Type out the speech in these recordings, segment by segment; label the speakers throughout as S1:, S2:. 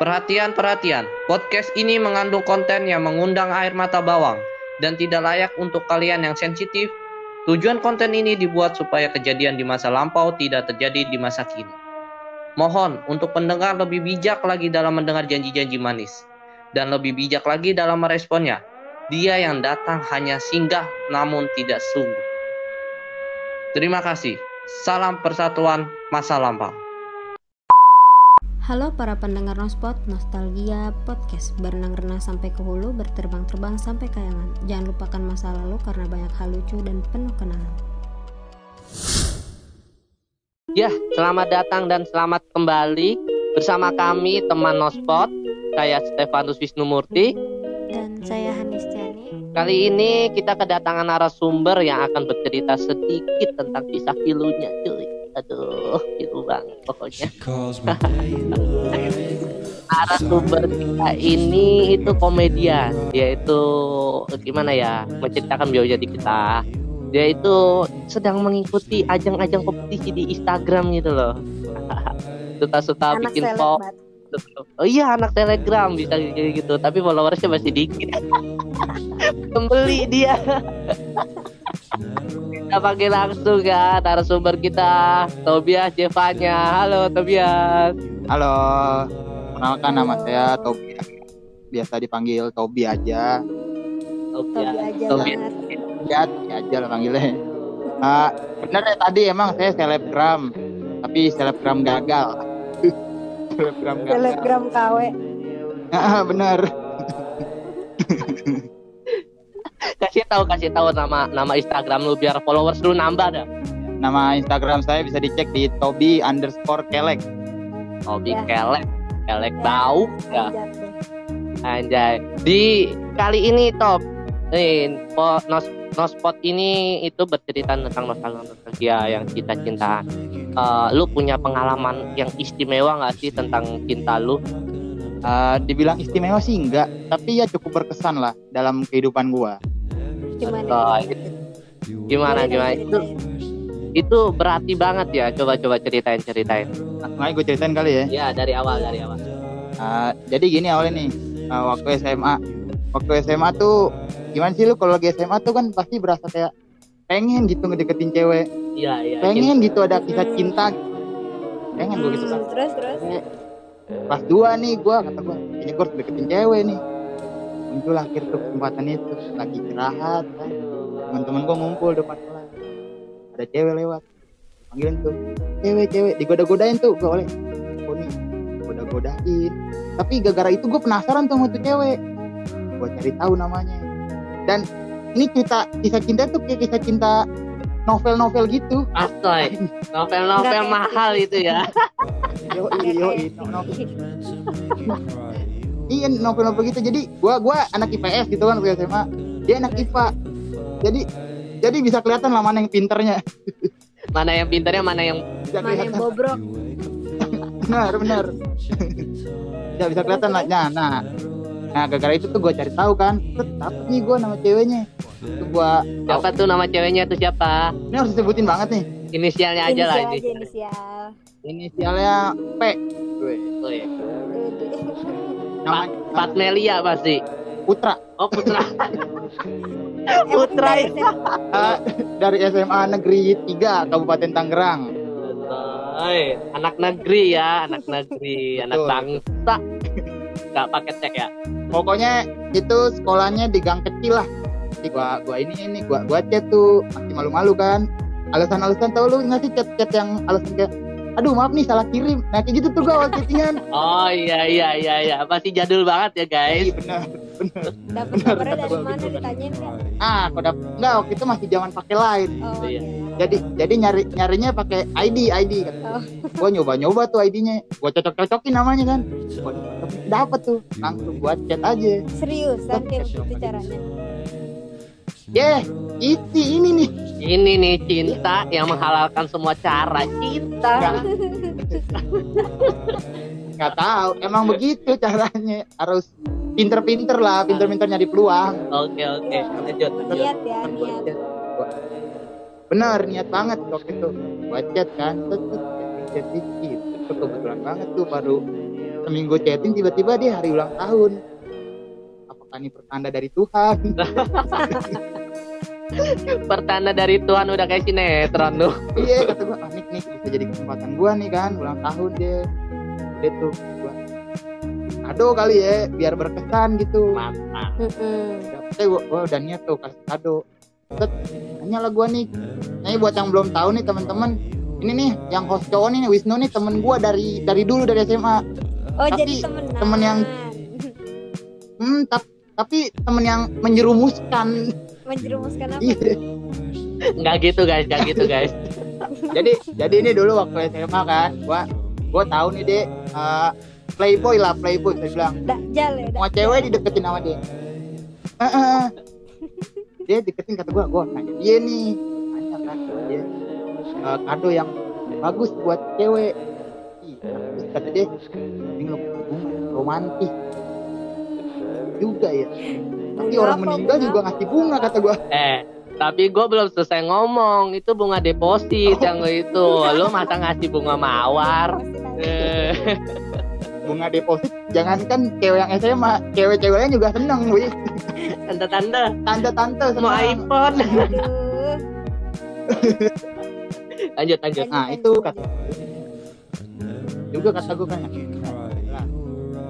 S1: Perhatian, perhatian. Podcast ini mengandung konten yang mengundang air mata bawang dan tidak layak untuk kalian yang sensitif. Tujuan konten ini dibuat supaya kejadian di masa lampau tidak terjadi di masa kini. Mohon untuk pendengar lebih bijak lagi dalam mendengar janji-janji manis dan lebih bijak lagi dalam meresponnya. Dia yang datang hanya singgah namun tidak sungguh. Terima kasih. Salam persatuan masa lampau.
S2: Halo para pendengar Nospot, Nostalgia Podcast. Berenang-renang sampai ke hulu, berterbang-terbang sampai kayangan. Jangan lupakan masa lalu karena banyak hal lucu dan penuh kenangan.
S1: Ya, selamat datang dan selamat kembali bersama kami teman Nospot Saya Stefanus Wisnumurti.
S2: Dan saya Hanistiani
S1: Kali ini kita kedatangan narasumber yang akan bercerita sedikit tentang kisah pilunya cuy aduh itu banget pokoknya. Narasumber kita ini itu komedian. yaitu gimana ya menceritakan beliau jadi kita. Dia itu sedang mengikuti ajang-ajang kompetisi di Instagram gitu loh. Suka-suka bikin post oh iya anak telegram bisa kayak gitu. Tapi followersnya masih dikit. Kembali dia kita panggil langsung ya narasumber kita Tobias Jevanya. Halo Tobias.
S3: Halo. Kenalkan nama saya Tobias. Biasa dipanggil Tobi aja.
S2: Tobi aja Tobi
S3: ya, ya aja lah panggilnya. Uh, bener ya tadi emang saya selebgram tapi selebgram gagal.
S2: Selebgram gagal. Selebgram KW
S3: ah bener
S1: tahu kasih tahu nama nama Instagram lu biar followers lu nambah dah.
S3: Nama Instagram saya bisa dicek di Tobi underscore Kelek.
S1: Tobi ya. Kelek, Kelek ya, bau ya. Anjay. Di kali ini top nih nos nospot ini itu bercerita tentang nostalgia yang kita cinta. Uh, lu punya pengalaman yang istimewa nggak sih tentang cinta lu?
S3: Uh, dibilang istimewa sih enggak, tapi ya cukup berkesan lah dalam kehidupan gua
S2: gimana? Oh,
S1: gimana gimana? Itu itu berarti banget ya. Coba coba ceritain ceritain.
S3: Nah, gue ceritain kali ya.
S1: Ya dari awal dari awal.
S3: Uh, jadi gini awalnya nih. Uh, waktu SMA waktu SMA tuh gimana sih lu? Kalau lagi SMA tuh kan pasti berasa kayak pengen gitu ngedeketin cewek.
S1: Iya iya
S3: pengen gitu ada kisah cinta. Pengen gue gitu
S2: kan terus terus?
S3: Pas dua nih gue kata gue ini gue harus deketin cewek nih muncul akhir tuh kesempatan itu. Lagi istirahat. Kan teman-teman gue ngumpul depan kelas. Ada cewek lewat. Panggilin tuh. Cewek cewek. Digoda-godain tuh gue oleh. Nih goda-godain tapi gara-gara itu gue penasaran tuh sama tuh cewek. Gue cari tahu namanya. Dan ini cerita kisah cinta tuh kayak kisah cinta novel-novel gitu.
S1: Astoy, novel-novel mahal itu ya.
S3: yo yo novel iya novel-novel gitu. Jadi gua gua anak IPS gitu kan waktu SMA dia anak IPA jadi jadi bisa kelihatan lah mana yang pinternya.
S1: Mana yang pinternya mana yang
S2: mana yang bobrok.
S3: Benar benar. Ya bisa kelihatan lah. Nah nah. Nah gara-gara itu tuh gue cari tahu kan. Tetap nih gue nama ceweknya.
S1: Tuh gue siapa tuh nama ceweknya tuh siapa?
S3: Ini harus disebutin banget nih.
S1: Inisialnya aja lah ini.
S2: inisial.
S3: Inisialnya P. Gue
S1: oh, iya. Nama Patmelia pasti.
S3: Putra.
S1: Oh Putra. Putra itu.
S3: Uh, dari SMA Negeri 3 Kabupaten Tangerang.
S1: Hai, anak negeri ya, anak negeri, anak bangsa. Gak pakai cek ya.
S3: Pokoknya itu sekolahnya di gang kecil lah. Jadi gua gua ini ini gua gua chat tuh masih malu-malu kan. Alasan-alasan tau lu ngasih chat-chat yang alasan kayak aduh maaf nih salah kirim. Nah kayak gitu tuh gue awal chattingan
S1: oh iya iya iya iya. Pasti jadul banget ya guys.
S3: Iya benar benar.
S2: Dapat kabarnya dari mana ditanyain kan
S3: ah kok dapet? Enggak waktu itu masih zaman pakai line.
S2: Oh, iya.
S3: jadi jadi nyari nyarinya pakai ID ID kan. Oh. gue nyoba nyoba tuh ID-nya gue cocok cocokin namanya kan. Gua dapet tuh. Langsung buat chat aja.
S2: Serius kan kayak gitu caranya?
S3: Yeah, itu ini nih.
S1: Ini nih cinta yang menghalalkan semua cara cinta.
S3: Gak tahu, emang begitu caranya. Harus pinter-pinter lah, pinter-pinter nyari peluang.
S1: Oke oke, lanjut.
S2: Niat ya, niat.
S3: Bener, niat banget waktu itu. Chat kan, terus chat itu kebetulan banget tuh baru seminggu chatting tiba-tiba dia hari ulang tahun apakah ini pertanda dari Tuhan
S1: Pertanda dari Tuhan udah kayak sinetron tuh.
S3: iya kata gua ah, nih nih bisa jadi kesempatan gua nih kan ulang tahun dia. Dia tuh gua kado kali ya biar berkesan gitu.
S1: Mantap.
S3: Saya gua, gua udah niat tuh kasih kado. Set, nanya lah gua nih. Ini buat yang belum tahu nih teman-teman ini nih yang host cowok nih Wisnu nih temen gua dari dari dulu dari SMA
S2: Oh
S3: Tapi
S2: jadi temenan.
S3: temen yang- hmm tap- tapi temen yang menjerumuskan
S2: menjerumuskan apa?
S3: Iya.
S1: Enggak gitu guys, enggak gitu guys.
S3: jadi jadi ini dulu waktu SMA kan. Gua gua tahu nih deh eh, playboy lah playboy saya bilang.
S2: Dakjal ya.
S3: mau cewek dideketin sama dia. Heeh. dia deketin kata gua gua nanya dia nih. Nanya kan dia. Eh, kado yang bagus buat cewek. Terus kata dia. Bunga romantis. Juga ya tapi
S2: Bunga
S3: orang meninggal
S2: bunga
S3: juga ngasih bunga kata gua
S1: Eh, tapi gue belum selesai ngomong. Itu bunga deposit yang itu. Lo masa ngasih bunga mawar? Eh,
S3: bunga deposit jangankan cewek yang SMA cewek-ceweknya juga seneng wih
S1: tanda-tanda
S3: tante-tante
S1: mau
S3: seneng
S1: iPhone. Lanjut, lanjut.
S3: nah itu kata juga kata gue kan nah,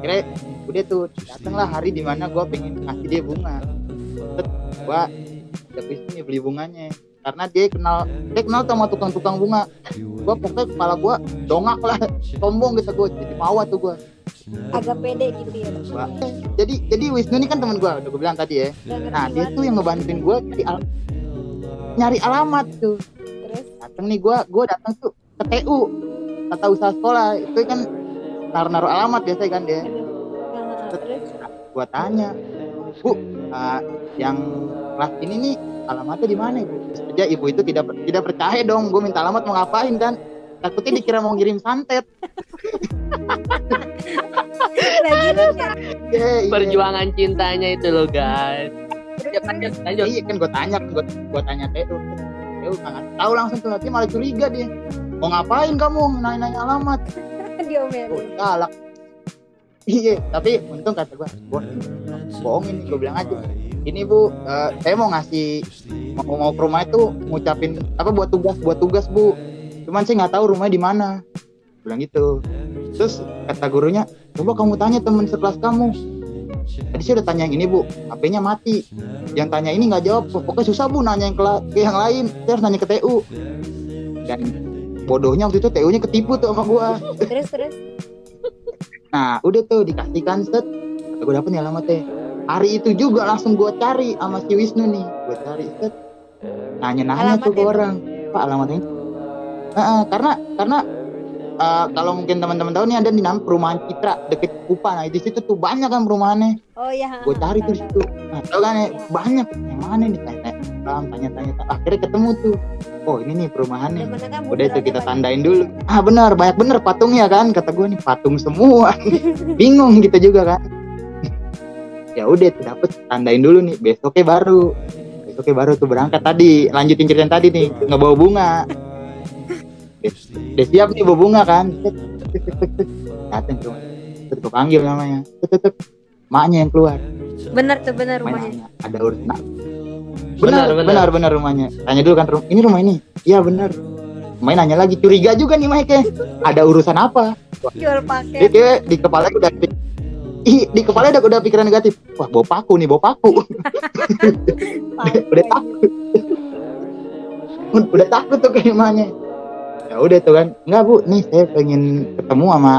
S3: kira udah tuh datanglah hari di mana gue pengen ngasih dia bunga. Gue ada nih beli bunganya. Karena dia kenal dia kenal sama tukang-tukang bunga. Gue pokoknya kepala gue dongak lah sombong gitu gue jadi mawa tuh gue
S2: Agak pede gitu ya.
S3: Gua- jadi jadi Wisnu ini kan teman gue udah gue bilang tadi ya. Nah dia tuh yang ngebantuin gue nyari, al- nyari alamat tuh.
S2: Terus?
S3: Datang nih gua gua datang tuh ke TU tata usaha sekolah. Itu kan naruh naruh alamat biasanya kan dia gua tanya bu ah, yang kelas ini nih alamatnya di mana ibu Terus aja ibu itu tidak tidak percaya dong gua minta alamat mau ngapain kan takutnya dikira mau ngirim santet. Iya, iya.
S1: Perjuangan cintanya itu loh guys. Lanjut,
S2: terus.
S1: lanjut.
S3: iya kan gua tanya kan gua, gua tanya TU TU nggak tahu langsung tuh nanti malah curiga dia mau ngapain kamu nanya-nanya alamat
S2: Diomelin.
S3: Oh, galak. Iya, tapi untung kata gua, gua bohongin gua bilang aja. Ini bu, eh, saya mau ngasih mau mau ke rumah itu ngucapin apa buat tugas buat tugas bu. Cuman saya nggak tahu rumahnya di mana. Bilang gitu. Terus kata gurunya, coba kamu tanya temen sekelas kamu. Tadi saya udah tanya yang ini bu, HP-nya mati. Yang tanya ini nggak jawab, pokoknya susah bu nanya yang ke yang lain. Saya harus nanya ke TU. Dan bodohnya waktu itu TU-nya ketipu tuh sama gua.
S2: Terus terus.
S3: Nah, udah tuh dikasihkan set. Gue dapet nih alamatnya. Hari itu juga langsung gue cari sama si Wisnu nih. Gue cari set. Nanya-nanya tuh ke orang. Pak alamatnya. Heeh, karena karena eh, kalau mungkin teman-teman tahu nih ada di nama perumahan Citra deket Kupa. Nah di situ tuh banyak kan perumahannya.
S2: Oh ya.
S3: Gue cari tuh situ. Nah, tau kan ya banyak. Yang mana nih tanya-tanya. Tanya-tanya. Akhirnya ketemu tuh. Oh ini nih perumahannya. Udah itu kita tandain dulu. Ah benar, banyak bener patungnya kan. Kata gue nih patung semua. Bingung kita juga kan. ya udah tuh dapet tandain dulu nih. Besoknya baru. Besoknya baru tuh berangkat tadi. Lanjutin cerita yang tadi nih. Ngebawa bunga. Udah, siap nih bawa bunga kan. Rumah. Terus gue panggil namanya. Maknya yang keluar.
S2: Bener tuh bener
S3: Main
S2: rumahnya.
S3: ada urusan?
S1: Benar,
S3: Benar,
S1: benar.
S3: benar, benar, rumahnya. Tanya dulu kan, rum- ini rumah ini. Iya benar. Main nanya lagi, curiga juga nih Mike. Ada urusan apa?
S2: Jual
S3: Dia
S2: paket.
S3: kayak di kepala udah Ih, di kepala udah, udah pikiran negatif. Wah, bawa paku nih, bawa paku. udah takut. udah takut tuh kayak rumahnya. Ya udah tuh kan. Enggak, Bu. Nih saya pengen ketemu sama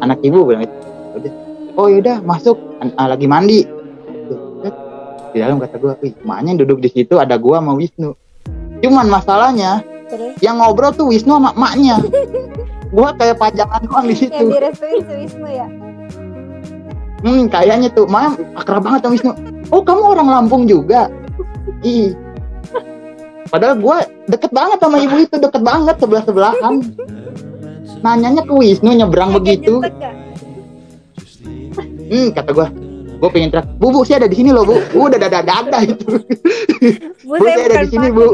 S3: anak Ibu bilang. Udah. Oh, yaudah, masuk. An- ah, lagi mandi. Di dalam kata gua, "Wih, maknya duduk di situ ada gua sama Wisnu." Cuman masalahnya
S2: Terus
S3: yang ngobrol tuh Wisnu sama emaknya. gua kayak pajangan doang di
S2: yang
S3: situ.
S2: direstuin si Wisnu ya.
S3: Hmm, kayaknya tuh, Mam, akrab banget sama Wisnu. Oh, kamu orang Lampung juga? Ih. Padahal gue deket banget sama ibu itu, deket banget sebelah-sebelahan. Nanyanya ke Wisnu nyebrang begitu.
S2: gak?
S3: Hmm, kata gue, gue pengen teriak, Bu, Bu, saya ada di sini loh, Bu. Bu, udah dada dada itu.
S2: Bu,
S3: Bu,
S2: saya
S3: saya ada di sini, Bu.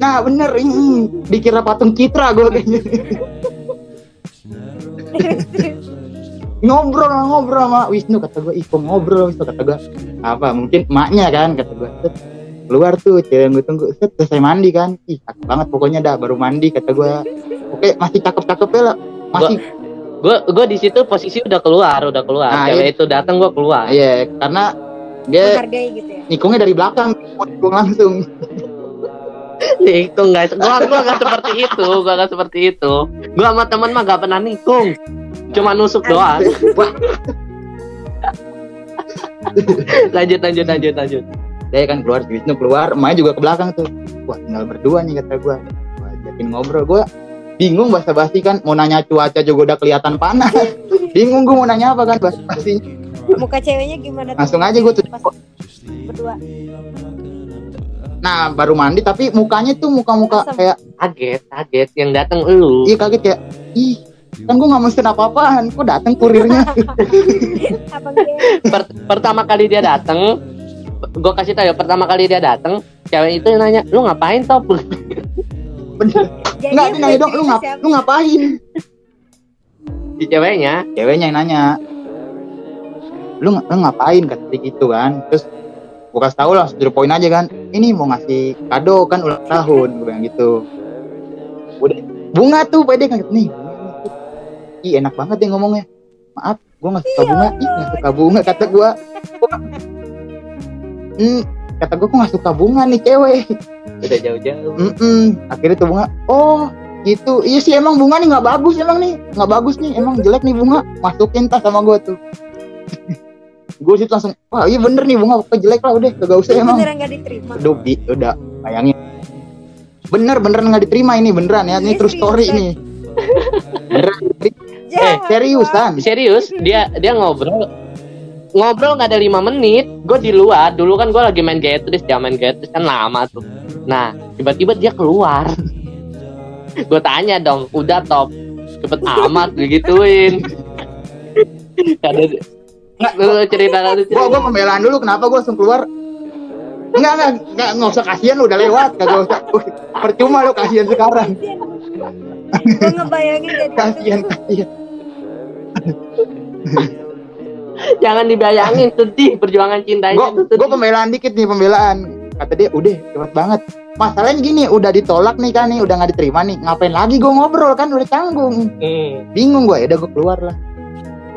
S3: Nah, bener, ini dikira patung citra gue kayaknya. ngobrol lah, ngobrol sama Wisnu kata gue ih kok ngobrol Wisnu kata gue apa mungkin emaknya kan kata gue set keluar tuh cewek yang gue tunggu set selesai mandi kan ih cakep banget pokoknya dah baru mandi kata gue oke masih cakep cakep ya lah masih
S1: gue gue di situ posisi udah keluar udah keluar.
S3: Nah,
S1: cewek itu datang gue keluar.
S3: Iya karena dia
S2: Menghargai gitu ya.
S3: nikungnya dari belakang nikung langsung.
S1: Itu guys. Gua gua gak seperti itu gua gak seperti itu. Gua sama temen mah gak pernah nikung. Cuma nusuk doang. Lanjut lanjut lanjut lanjut.
S3: Dia kan keluar Wisnu keluar emaknya juga ke belakang tuh. Wah tinggal berdua nih kata gue gua ajakin ngobrol. Gue bingung bahasa basi kan mau nanya cuaca juga udah kelihatan panas bingung gue mau nanya apa kan bahasa basi
S2: Muka ceweknya gimana tuh?
S3: langsung aja gue tuh
S2: berdua.
S3: nah baru mandi tapi mukanya tuh muka-muka
S2: Asem.
S3: kayak
S1: kaget kaget yang datang elu
S3: iya kaget kayak ih kan gue nggak mesen apa-apaan kok datang kurirnya.
S1: Per- pertama kali dia datang gua kasih tau ya pertama kali dia datang cewek itu nanya lu ngapain top
S3: bener. Nggak dia nanya dong lu, ngap
S2: siapa?
S3: lu ngapain?
S1: Si ceweknya?
S3: Ceweknya yang nanya. Lu, lu ngapain kata dia gitu kan? Terus gue kasih tau lah the point aja kan? Ini mau ngasih kado kan ulang tahun gue bilang gitu. Udah bunga tuh pede kan? Nih ih enak banget ya ngomongnya. Maaf gue nggak suka bunga. Ih nggak suka bunga kata gue hmm, kata gue kok nggak suka bunga nih cewek
S1: udah jauh-jauh.
S3: Mm-mm. akhirnya tuh bunga oh gitu. Iya sih emang bunga nih nggak bagus emang nih. Nggak bagus nih emang jelek nih bunga. Masukin tas sama gue tuh. Gue situ langsung wah iya bener nih bunga pokoknya jelek lah udah gak usah emang.
S2: beneran gak diterima.
S3: Aduh, Bi, udah bayangin. Bener beneran nggak diterima ini beneran ya ini
S2: Ini
S3: true story ini beneran
S2: Jangan,
S3: seriusan?
S1: Serius dia dia ngobrol ngobrol nggak ada lima menit. Gue di luar dulu kan gue lagi main Getris dia main Getris kan lama tuh nah tiba-tiba dia keluar. Gue tanya dong udah top? Cepet amat digituin. Ada lu cerita lu
S3: gua gua pembelaan dulu kenapa gua langsung keluar? Enggak enggak enggak nggak usah kasihan lu udah lewat kagak usah. Percuma lu kasihan sekarang.
S2: Gue ngebayangin jadi
S3: kasihan kasihan.
S1: Jangan dibayangin sedih perjuangan cintanya
S3: gue gue pembelaan dikit nih pembelaan kata dia udah cepet banget. Masalahnya gini udah ditolak nih kan nih udah nggak diterima nih. Ngapain lagi gue ngobrol kan udah canggung.
S1: Hmm.
S3: bingung gue ya udah gue keluar lah.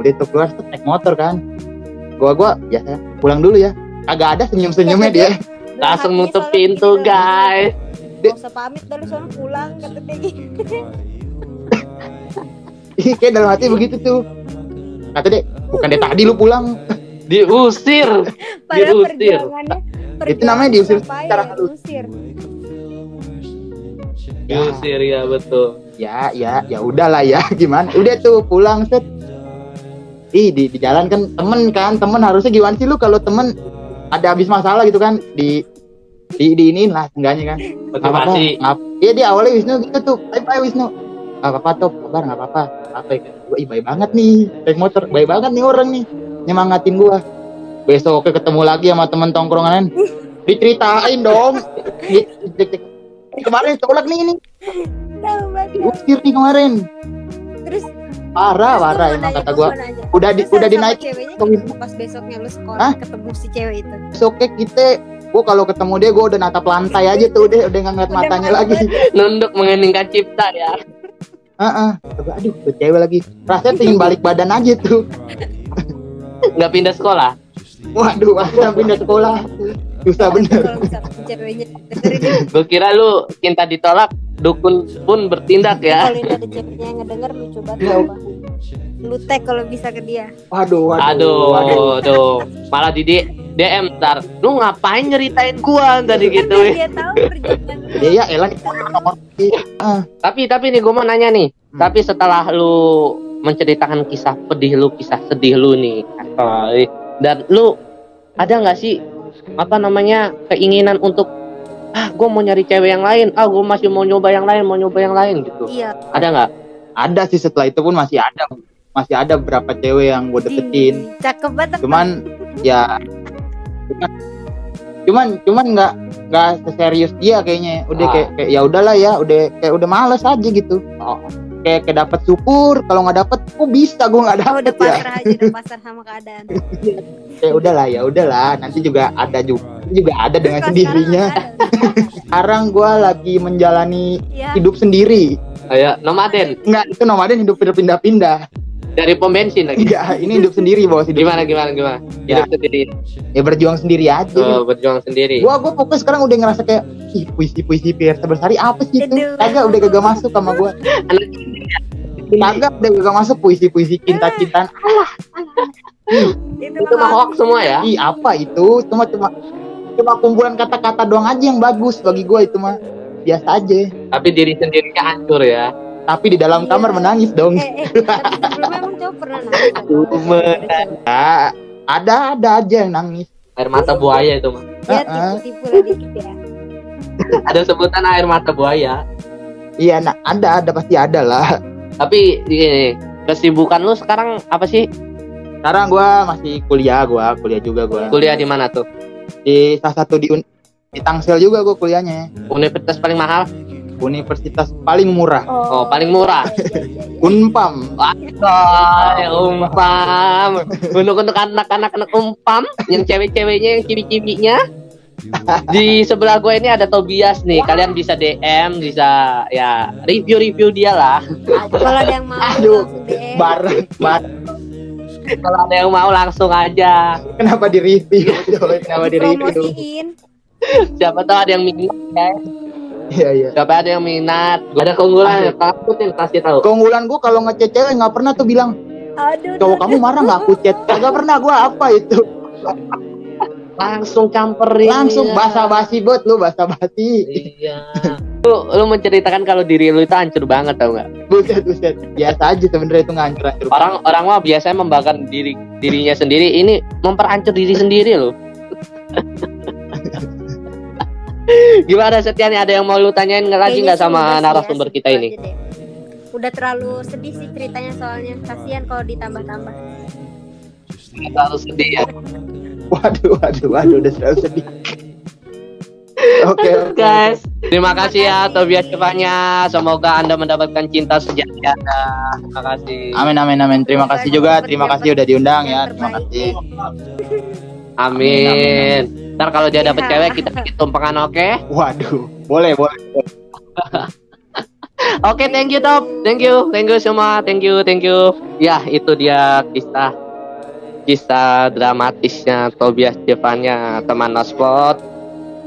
S3: Udah tuh keluar tuh naik motor kan. Gue gue biasa pulang dulu ya. Agak ada senyum senyumnya dia
S1: langsung
S2: hatinya
S1: nutup pintu
S2: gitu.
S1: guys.
S2: Gak usah pamit dah lu soalnya pulang kata dia gitu.
S3: Ih, kayak dalam hati begitu tuh. Kata dia bukan dari tadi lu pulang.
S1: Diusir.
S2: Padahal
S1: Diusir.
S3: Itu namanya diusir secara halus.
S2: diusir.
S1: diusir ya betul.
S3: Ya ya ya udahlah ya gimana? Udah tuh pulang set. Ih di, di jalan kan temen kan temen harusnya gimana sih lu kalau temen ada habis masalah gitu kan di di di iniin lah enggaknya kan. Nggak apa-apa,
S1: motivasi
S3: ngap iya dia awalnya Wisnu gitu tuh. Bye bye Wisnu. Nggak apa-apa tuh kabar nggak apa-apa. Apa ya? Ih baik banget nih naik motor. Baik banget nih orang nih nyemangatin gua besok ketemu lagi sama temen tongkrongan diceritain dong. Di- di- di- kemarin tolak nih ini.
S2: Banget.
S3: diusir nih kemarin.
S2: Terus?
S3: Parah
S2: terus
S3: parah emang
S2: nanya,
S3: kata gua.
S2: nanya.
S3: udah di udah dinaik
S2: pas besoknya lu sekolah
S3: Hah?
S2: ketemu si cewek itu.
S3: besoknya kita gua kalau ketemu dia gua udah natap lantai aja tuh udah udah nggak ngeliat
S2: Udah
S3: matanya lagi.
S1: nunduk mengeningkan cipta ya.
S3: Heeh. aduh tuh cewek lagi. Rasanya pengen balik badan aja tuh.
S1: Nggak pindah sekolah
S3: waduh masa pindah sekolah. Susah bener.
S2: ini,
S1: gue kira lu cinta ditolak dukun pun bertindak ya.
S2: Kalau ini ada ceweknya yang ngedenger lucu banget apa. Lu tag kalau bisa ke dia.
S3: waduh waduh
S1: aduh
S3: waduh.
S1: aduh. Malah di D- DM ntar. Lu ngapain nyeritain gua tadi
S2: Kan
S1: gitu?
S3: ya elah. Nomor
S1: tapi tapi nih gue mau nanya nih.
S3: Hmm.
S1: tapi setelah lu menceritakan kisah pedih lu kisah sedih lu nih dan lu ada nggak sih apa namanya keinginan untuk ah gue mau nyari cewek yang lain ah gue masih mau nyoba yang lain mau nyoba yang lain gitu.
S2: Iya.
S1: ada nggak?
S3: Ada sih setelah itu pun masih ada. Masih ada beberapa cewek yang gue deketin.
S2: Ih, Cakep banget.
S3: cuman ya cuman cuman cuman nggak nggak seserius dia kayaknya udah
S1: Ah.
S3: kayak, kayak ya udahlah ya udah kayak udah males aja gitu.
S1: Oh,
S3: kayak kayak dapat syukur kalau nggak dapet kok bisa gue nggak
S2: Oh, udah
S3: dapet ya
S2: pasrah aja, udah pasrah sama keadaan.
S3: kayak udahlah ya udahlah nanti juga ada juga juga ada dengan
S2: Terus kalau
S3: sendirinya
S2: sekarang
S3: gue lagi menjalani
S2: Ya,
S3: hidup sendiri
S1: Ayo, nomaden
S3: Enggak, itu nomaden hidup berpindah-pindah.
S1: dari pom bensin lagi.
S3: Enggak, ini hidup sendiri bos. Hidup
S1: Gimana gimana gimana?
S3: Ya.
S1: Hidup sendiri.
S3: Ya berjuang sendiri aja.
S1: Oh, berjuang sendiri.
S3: Gua gua fokus sekarang udah ngerasa kayak ih puisi-puisi Pierre Bersari apa sih itu? Kagak udah kagak masuk sama gua.
S1: Anak
S3: Kagak udah kagak masuk puisi-puisi cinta-cintaan.
S2: itu
S1: itu mah hoax semua ya.
S3: Ih, apa itu? Cuma cuma cuma kumpulan kata-kata doang aja yang bagus bagi gua itu mah. Biasa aja.
S1: Tapi diri sendirinya hancur ya.
S3: Tapi di dalam kamar
S2: Iya.
S3: menangis dong.
S2: Eh, eh, tapi sebelumnya emang cowok pernah nangis?
S3: Ada ada aja yang nangis.
S1: Air mata buaya itu mah.
S2: Ya tipu-tipu lah dikit ya.
S1: Ada sebutan air mata buaya.
S3: Iya, nah ada ada pasti ada lah.
S1: Tapi ini kesibukan lu sekarang apa sih?
S3: Sekarang gua masih kuliah gua, kuliah juga gua.
S1: Kuliah di mana tuh?
S3: Di salah satu di di Tangsel juga gua kuliahnya.
S1: Universitas paling mahal?
S3: Universitas paling murah.
S1: Oh, paling murah.
S3: Unpam.
S1: Wah, umpam. Untuk untuk anak-anak anak umpam, yang cewek-ceweknya, yang cibi-cibinya. Di sebelah gue ini ada Tobias nih. Kalian bisa DM, bisa ya review-review dia lah.
S2: Kalau ada yang mau
S3: Aduh. Bareng, bareng.
S1: Kalau ada yang mau langsung aja.
S3: Kenapa di review? Kenapa di review?
S1: Siapa tahu ada yang minat. guys.
S3: Iya iya.
S1: Siapa ada yang minat? Ada keunggulan. Takutin kasih tahu.
S3: Keunggulan gua kalau ngechat cewek nggak pernah tuh bilang
S2: Aduh.
S3: cowok kamu marah nggak aku chat. Kagak pernah gua apa itu.
S1: Langsung camperin.
S3: Langsung
S1: ya.
S3: basa-basi buat lu basa-basi.
S1: Iya. Lu, lu menceritakan kalau diri lu itu hancur banget tau nggak?
S3: Buset buset. Biasa aja sebenarnya itu ngancur-ngancur.
S1: Orang orang mah biasanya membakar diri dirinya sendiri. Ini memperhancur diri sendiri loh. Gimana Setia nih? Ada yang mau lu tanyain nggak lagi nggak sama narasumber kita ini?
S2: Udah terlalu sedih sih ceritanya soalnya kasihan kalau ditambah-tambah.
S1: Terlalu sedih ya.
S3: Waduh waduh waduh udah terlalu sedih. Oke oke.
S1: Guys, terima kasih ya. Tobias Cevanya. Semoga Anda mendapatkan cinta sejati Anda. Terima kasih.
S3: Amin amin amin. Terima kasih juga. Terima kasih udah diundang ya. Terima kasih.
S1: Amin. Ntar kalau dia dapet
S2: Iya.
S1: cewek kita bikin tumpengan oke?
S3: Waduh. Boleh boleh.
S1: Oke, thank you Top. Thank you, thank you semua. Thank you, thank you. Ya, itu dia kisah kisah dramatisnya Tobias Jevanya teman Nospot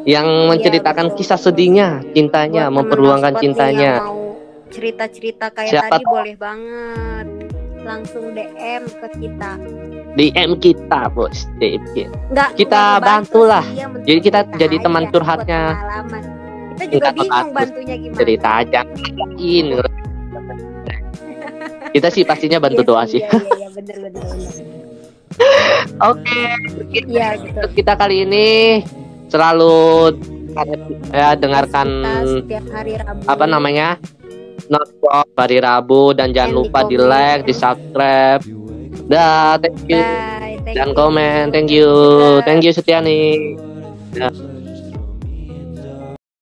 S1: yang menceritakan
S2: betul.
S1: kisah sedihnya, cintanya,
S2: Buat
S1: memperjuangkan cintanya.
S2: cerita-cerita kayak
S1: Siapa
S2: tadi boleh banget. Langsung DM ke kita.
S1: DM kita, Bos. DM kita.
S2: Enggak
S1: Kita bantulah.
S2: menurut
S1: Jadi kita
S2: cerita
S1: jadi teman curhatnya.
S2: Kita juga
S1: Enggak
S2: bingung bantunya gimana.
S1: Cerita aja. Ini. Kita sih pastinya bantu
S2: Iya
S1: doa sih.
S2: Iya, iya, iya, bener, bener, bener.
S1: Oke,
S2: Iya, gitu.
S1: untuk kita kali ini selalu ya dengarkan
S2: Kita setiap hari Rabu.
S1: apa namanya nonton hari Rabu dan jangan
S2: Dan di
S1: lupa di like, di subscribe, dah thank you
S2: Bye. Thank
S1: dan
S2: you.
S1: komen, thank you,
S2: Bye.
S1: thank you Setiani. Dah.